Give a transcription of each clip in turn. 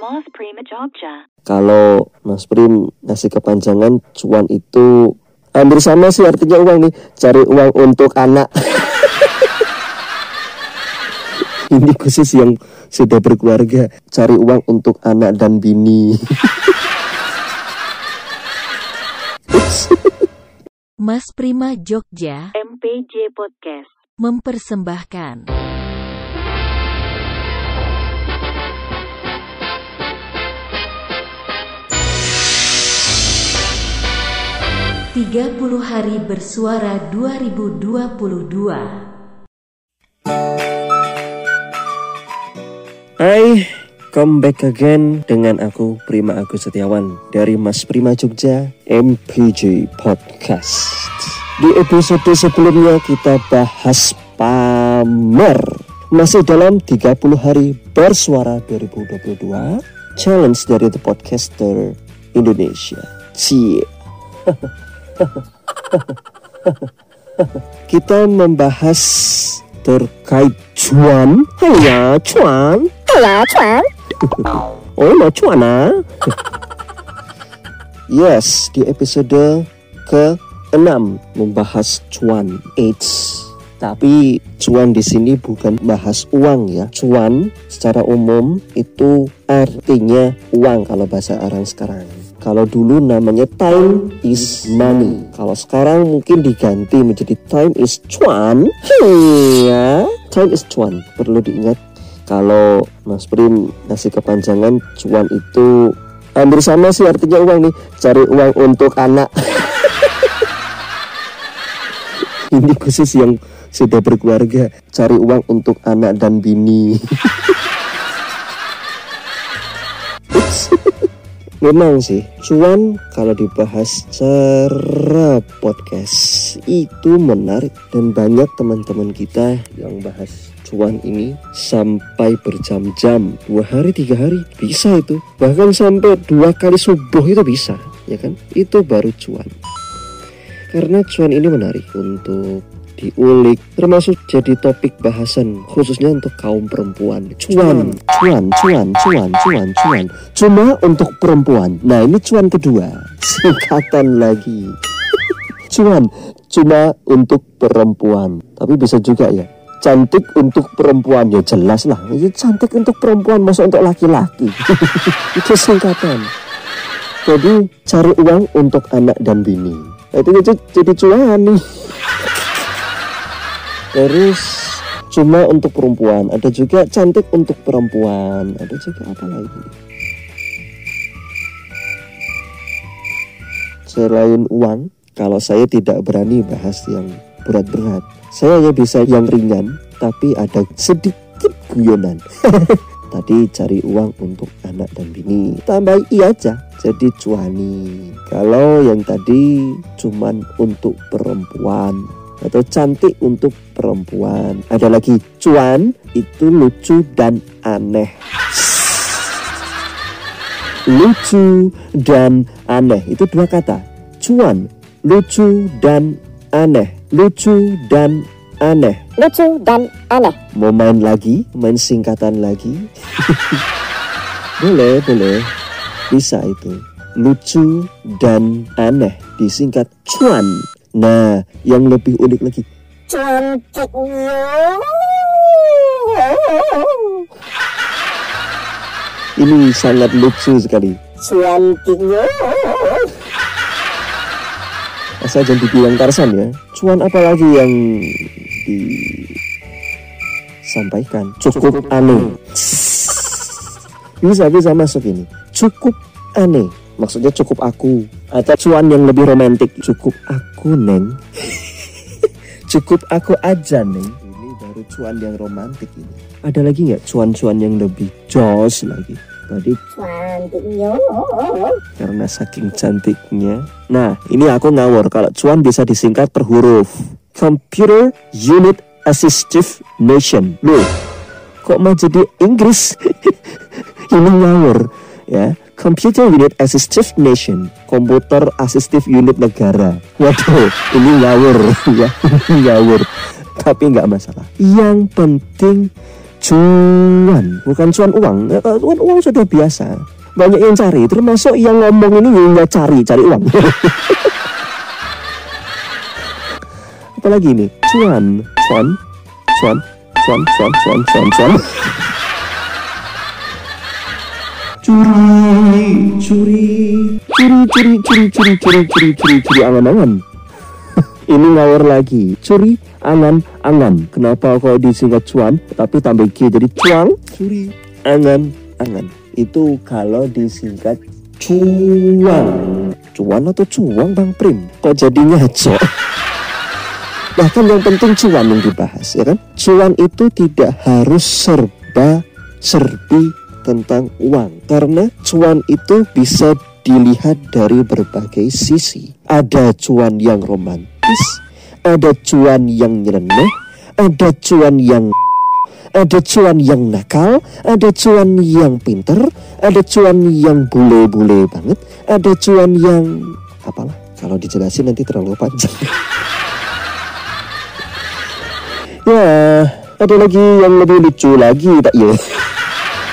Mas Prima Jogja. Kalau Mas Prim ngasih kepanjangan cuan itu hampir sama sih artinya uang nih. Cari uang untuk anak. Ini khusus yang sudah berkeluarga. Cari uang untuk anak dan bini. Mas Prima Jogja MPJ Podcast. mempersembahkan Tiga puluh hari bersuara 2022 Hai, come back again dengan aku Prima Agus Setiawan dari Mas Prima Jogja MPJ Podcast. Di episode sebelumnya kita bahas pamer. Masih dalam 30 hari bersuara 2022 challenge dari The Podcaster Indonesia. Cie. Kita membahas terkait cuan. Hanya cuan. Hanya cuan. Oh, no cuan ah. yes, di episode ke-6 membahas cuan AIDS. Tapi cuan di sini bukan bahas uang ya. Cuan secara umum itu artinya uang kalau bahasa orang sekarang. Kalau dulu namanya time is money. Kalau sekarang mungkin diganti menjadi time is cuan. Hmm, ya, time is cuan. Perlu diingat kalau Mas Prim ngasih kepanjangan cuan itu hampir sama sih artinya uang nih. Cari uang untuk anak. Ini khusus yang sudah berkeluarga. Cari uang untuk anak dan bini. Memang sih, cuan kalau dibahas secara podcast itu menarik dan banyak teman-teman kita yang bahas cuan ini sampai berjam-jam, dua hari, tiga hari bisa itu, bahkan sampai dua kali subuh itu bisa, ya kan? Itu baru cuan. Karena cuan ini menarik untuk diulik termasuk jadi topik bahasan khususnya untuk kaum perempuan. Cuan cuan cuan cuan cuan cuan. Cuma untuk perempuan. Nah ini cuan kedua. Singkatan lagi. Cuan cuma untuk perempuan. Tapi bisa juga ya. Cantik untuk perempuan. Ya jelas lah. Ini cantik untuk perempuan masa untuk laki-laki? Itu singkatan. Jadi cari uang untuk anak dan bini. Nah, itu jadi cuan nih Terus cuma untuk perempuan, ada juga cantik untuk perempuan, ada juga apa lagi? Selain uang, kalau saya tidak berani bahas yang berat-berat, saya hanya bisa yang ringan, tapi ada sedikit guyonan. Tadi cari uang untuk anak dan bini, tambah i aja, jadi cuani. Kalau yang tadi cuman untuk perempuan, atau cantik untuk perempuan. Ada lagi cuan itu lucu dan aneh. Lucu dan aneh itu dua kata. Cuan, lucu dan aneh. Lucu dan aneh. lucu dan aneh. Mau main lagi? Main singkatan lagi? boleh, boleh. Bisa itu. Lucu dan aneh disingkat cuan. Nah, yang lebih unik lagi, Cantiknya. ini sangat lucu sekali. Cantiknya. Asal jangan dibilang Tarsan ya. Cuan apa lagi yang disampaikan? Cukup aneh. Bisa bisa masuk ini. Cukup aneh. Maksudnya cukup aku atau cuan yang lebih romantis. Cukup aku neng. cukup aku aja neng. Ini baru cuan yang romantis ini. Ada lagi nggak cuan-cuan yang lebih jos lagi? Tadi Cantiknya. karena saking cantiknya. Nah, ini aku ngawur kalau cuan bisa disingkat per huruf. Computer Unit Assistive Nation. Loh, kok mau jadi Inggris? ini ngawur ya. Computer Unit Assistive Nation, komputer asistif unit negara. Waduh, ini ngawur ya, ngawur. Tapi nggak masalah. Yang penting cuan. bukan cuan uang. Ya, cuan uang sudah biasa. Banyak yang cari, termasuk yang ngomong ini nggak cari, cari uang. Apalagi ini, cuan, cuan, cuan, cuan, cuan, cuan, cuan, cuan. Curi, curi, curi, curi, curi, curi, curi, curi, curi, curi, angan-angan. ini ngawur lagi, curi, angan, angan. Kenapa kok disingkat cuan, tapi tambah G jadi cuang, curi, angan, angan. Itu kalau disingkat cuan. Cuan atau cuang Bang Prim? Kok jadi ngaco? Bahkan yang penting cuan yang dibahas ya kan. Cuan itu tidak harus serba serbi tentang uang karena cuan itu bisa dilihat dari berbagai sisi. Ada cuan yang romantis, ada cuan yang nyeleneh, ada cuan yang ada cuan yang nakal, ada cuan yang pinter, ada cuan yang bule-bule banget, ada cuan yang apalah kalau dijelasin nanti terlalu panjang. ya, ada lagi yang lebih lucu lagi tak ya?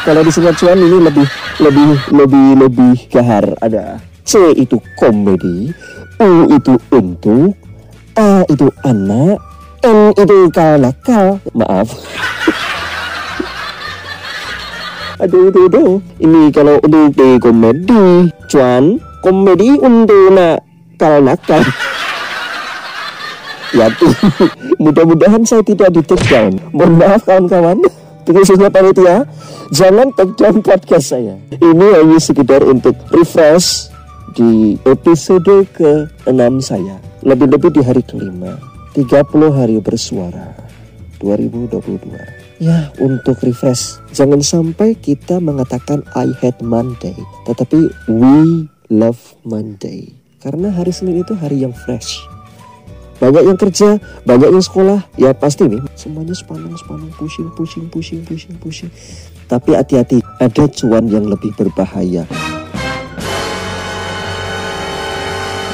Kalau disingkat cuan ini lebih lebih lebih lebih gahar. Ada C itu komedi, U itu untuk, A itu anak, N itu kal nakal. Maaf. aduh, aduh, aduh. Ini kalau untuk di komedi, cuan komedi untuk nak kal nakal. ya tuh, mudah-mudahan saya tidak di take down. Mohon maaf kawan-kawan. Khususnya panitia, jangan take down podcast saya. Ini hanya sekedar untuk refresh di episode ke-6 saya. Lebih-lebih di hari kelima, 30 hari bersuara 2022. Ya, untuk refresh, jangan sampai kita mengatakan I hate Monday, tetapi we love Monday. Karena hari Senin itu hari yang fresh. Banyak yang kerja, banyak yang sekolah, ya pasti nih semuanya sepanang sepanang pusing pusing pusing pusing pusing. Tapi hati-hati, ada cuan yang lebih berbahaya.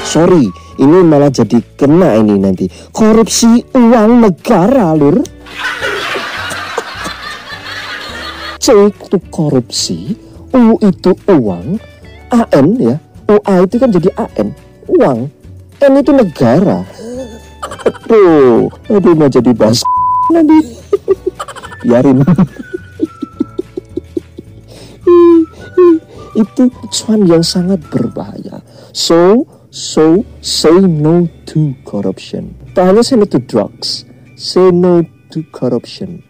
Sorry, ini malah jadi kena ini nanti. Korupsi uang negara, lur. C itu korupsi, U itu uang, AN ya, UA itu kan jadi AN, uang, N itu negara. Aduh, aduh mau jadi bas nanti. Biarin. itu cuan yang sangat berbahaya. So, so say no to corruption. Tak hanya say no to drugs, say no to corruption.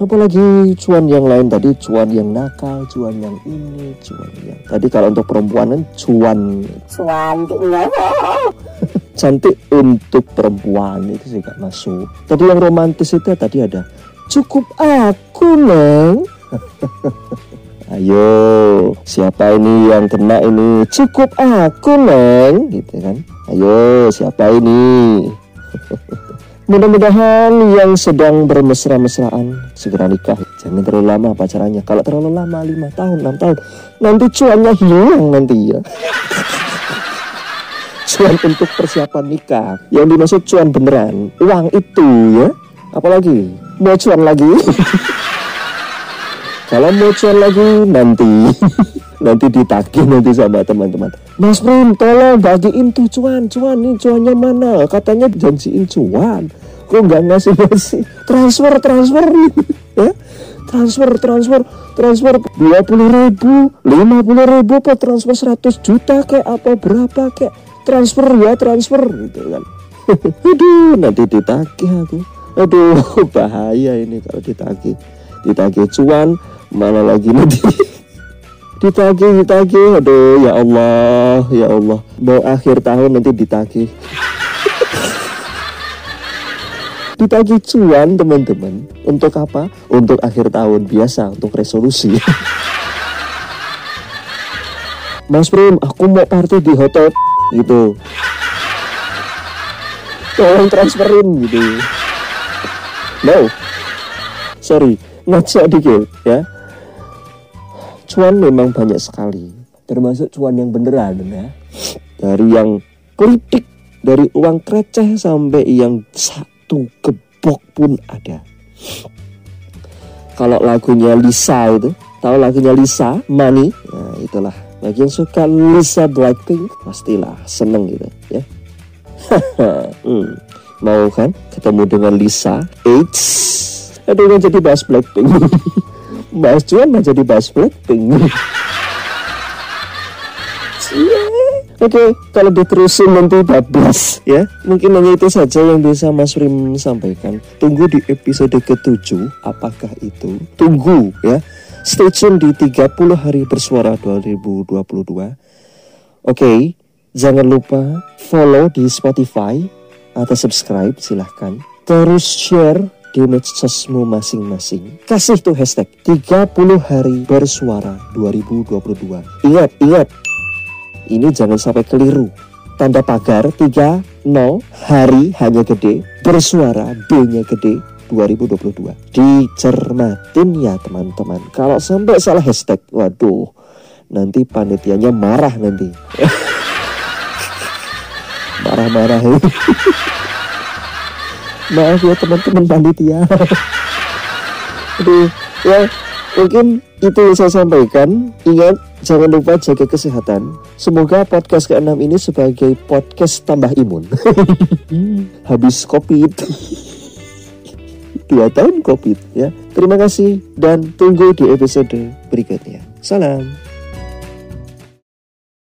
Apalagi cuan yang lain tadi, cuan yang nakal, cuan yang ini, cuan yang tadi kalau untuk perempuan cuan Cantiknya. Cantik untuk perempuan itu sih gak masuk. Tadi yang romantis itu tadi ada cukup aku neng. Ayo, siapa ini yang kena ini? Cukup aku neng, gitu kan? Ayo, siapa ini? Mudah-mudahan yang sedang bermesra-mesraan segera nikah. Jangan terlalu lama pacarannya. Kalau terlalu lama, lima tahun, enam tahun, nanti cuannya hilang nanti ya cuan untuk persiapan nikah. Yang dimaksud cuan beneran. Uang itu ya. Apalagi? Mau cuan lagi? Kalau mau cuan lagi nanti. Nanti ditagih nanti sama teman-teman. Mas Prim tolong bagiin tuh cuan. Cuan nih cuannya mana? Katanya janjiin cuan. Kok nggak ngasih ngasih transfer transfer. Ya. Transfer transfer transfer. Dua puluh ribu lima puluh ribu apa transfer 100 juta kayak apa berapa kayak transfer ya transfer gitu kan. Aduh nanti ditagih aku. Aduh bahaya ini kalau ditagih. Ditagih cuan mana lagi nanti ditagih ditagih. Aduh ya Allah ya Allah. Mau akhir tahun nanti ditagih. Ditagih cuan teman-teman. Untuk apa? Untuk akhir tahun. Biasa untuk resolusi. Mas Prim, aku mau party di hotel gitu. Tolong transferin gitu. No, sorry, ngaco dikit ya. Cuan memang banyak sekali, termasuk cuan yang beneran ya. Dari yang politik, dari uang receh sampai yang satu gebok pun ada. kalau lagunya Lisa itu tahu lagunya Lisa Money nah itulah bagi yang suka Lisa Blackpink pastilah seneng gitu ya hmm, mau kan ketemu dengan Lisa Eits aduh kan jadi bahas Blackpink bahas cuan mah jadi bahas Blackpink. Oke, kalau diterusin nanti bablas ya. Mungkin hanya itu saja yang bisa Mas Rim sampaikan. Tunggu di episode ke-7 apakah itu? Tunggu ya. Stay tune di 30 hari bersuara 2022. Oke, jangan lupa follow di Spotify atau subscribe silahkan. Terus share di medsosmu masing-masing. Kasih tuh hashtag 30 hari bersuara 2022. Ingat, ingat, ini jangan sampai keliru. Tanda pagar 30 hari hanya gede, bersuara B-nya gede 2022. Dicermatin ya teman-teman. Kalau sampai salah hashtag, waduh, nanti panitianya marah nanti. Marah-marah. Maaf ya teman-teman panitia. Aduh, ya mungkin itu yang saya sampaikan. Ingat, jangan lupa jaga kesehatan. Semoga podcast ke-6 ini sebagai podcast tambah imun. Habis COVID. Dua tahun COVID ya. Terima kasih dan tunggu di episode berikutnya. Salam.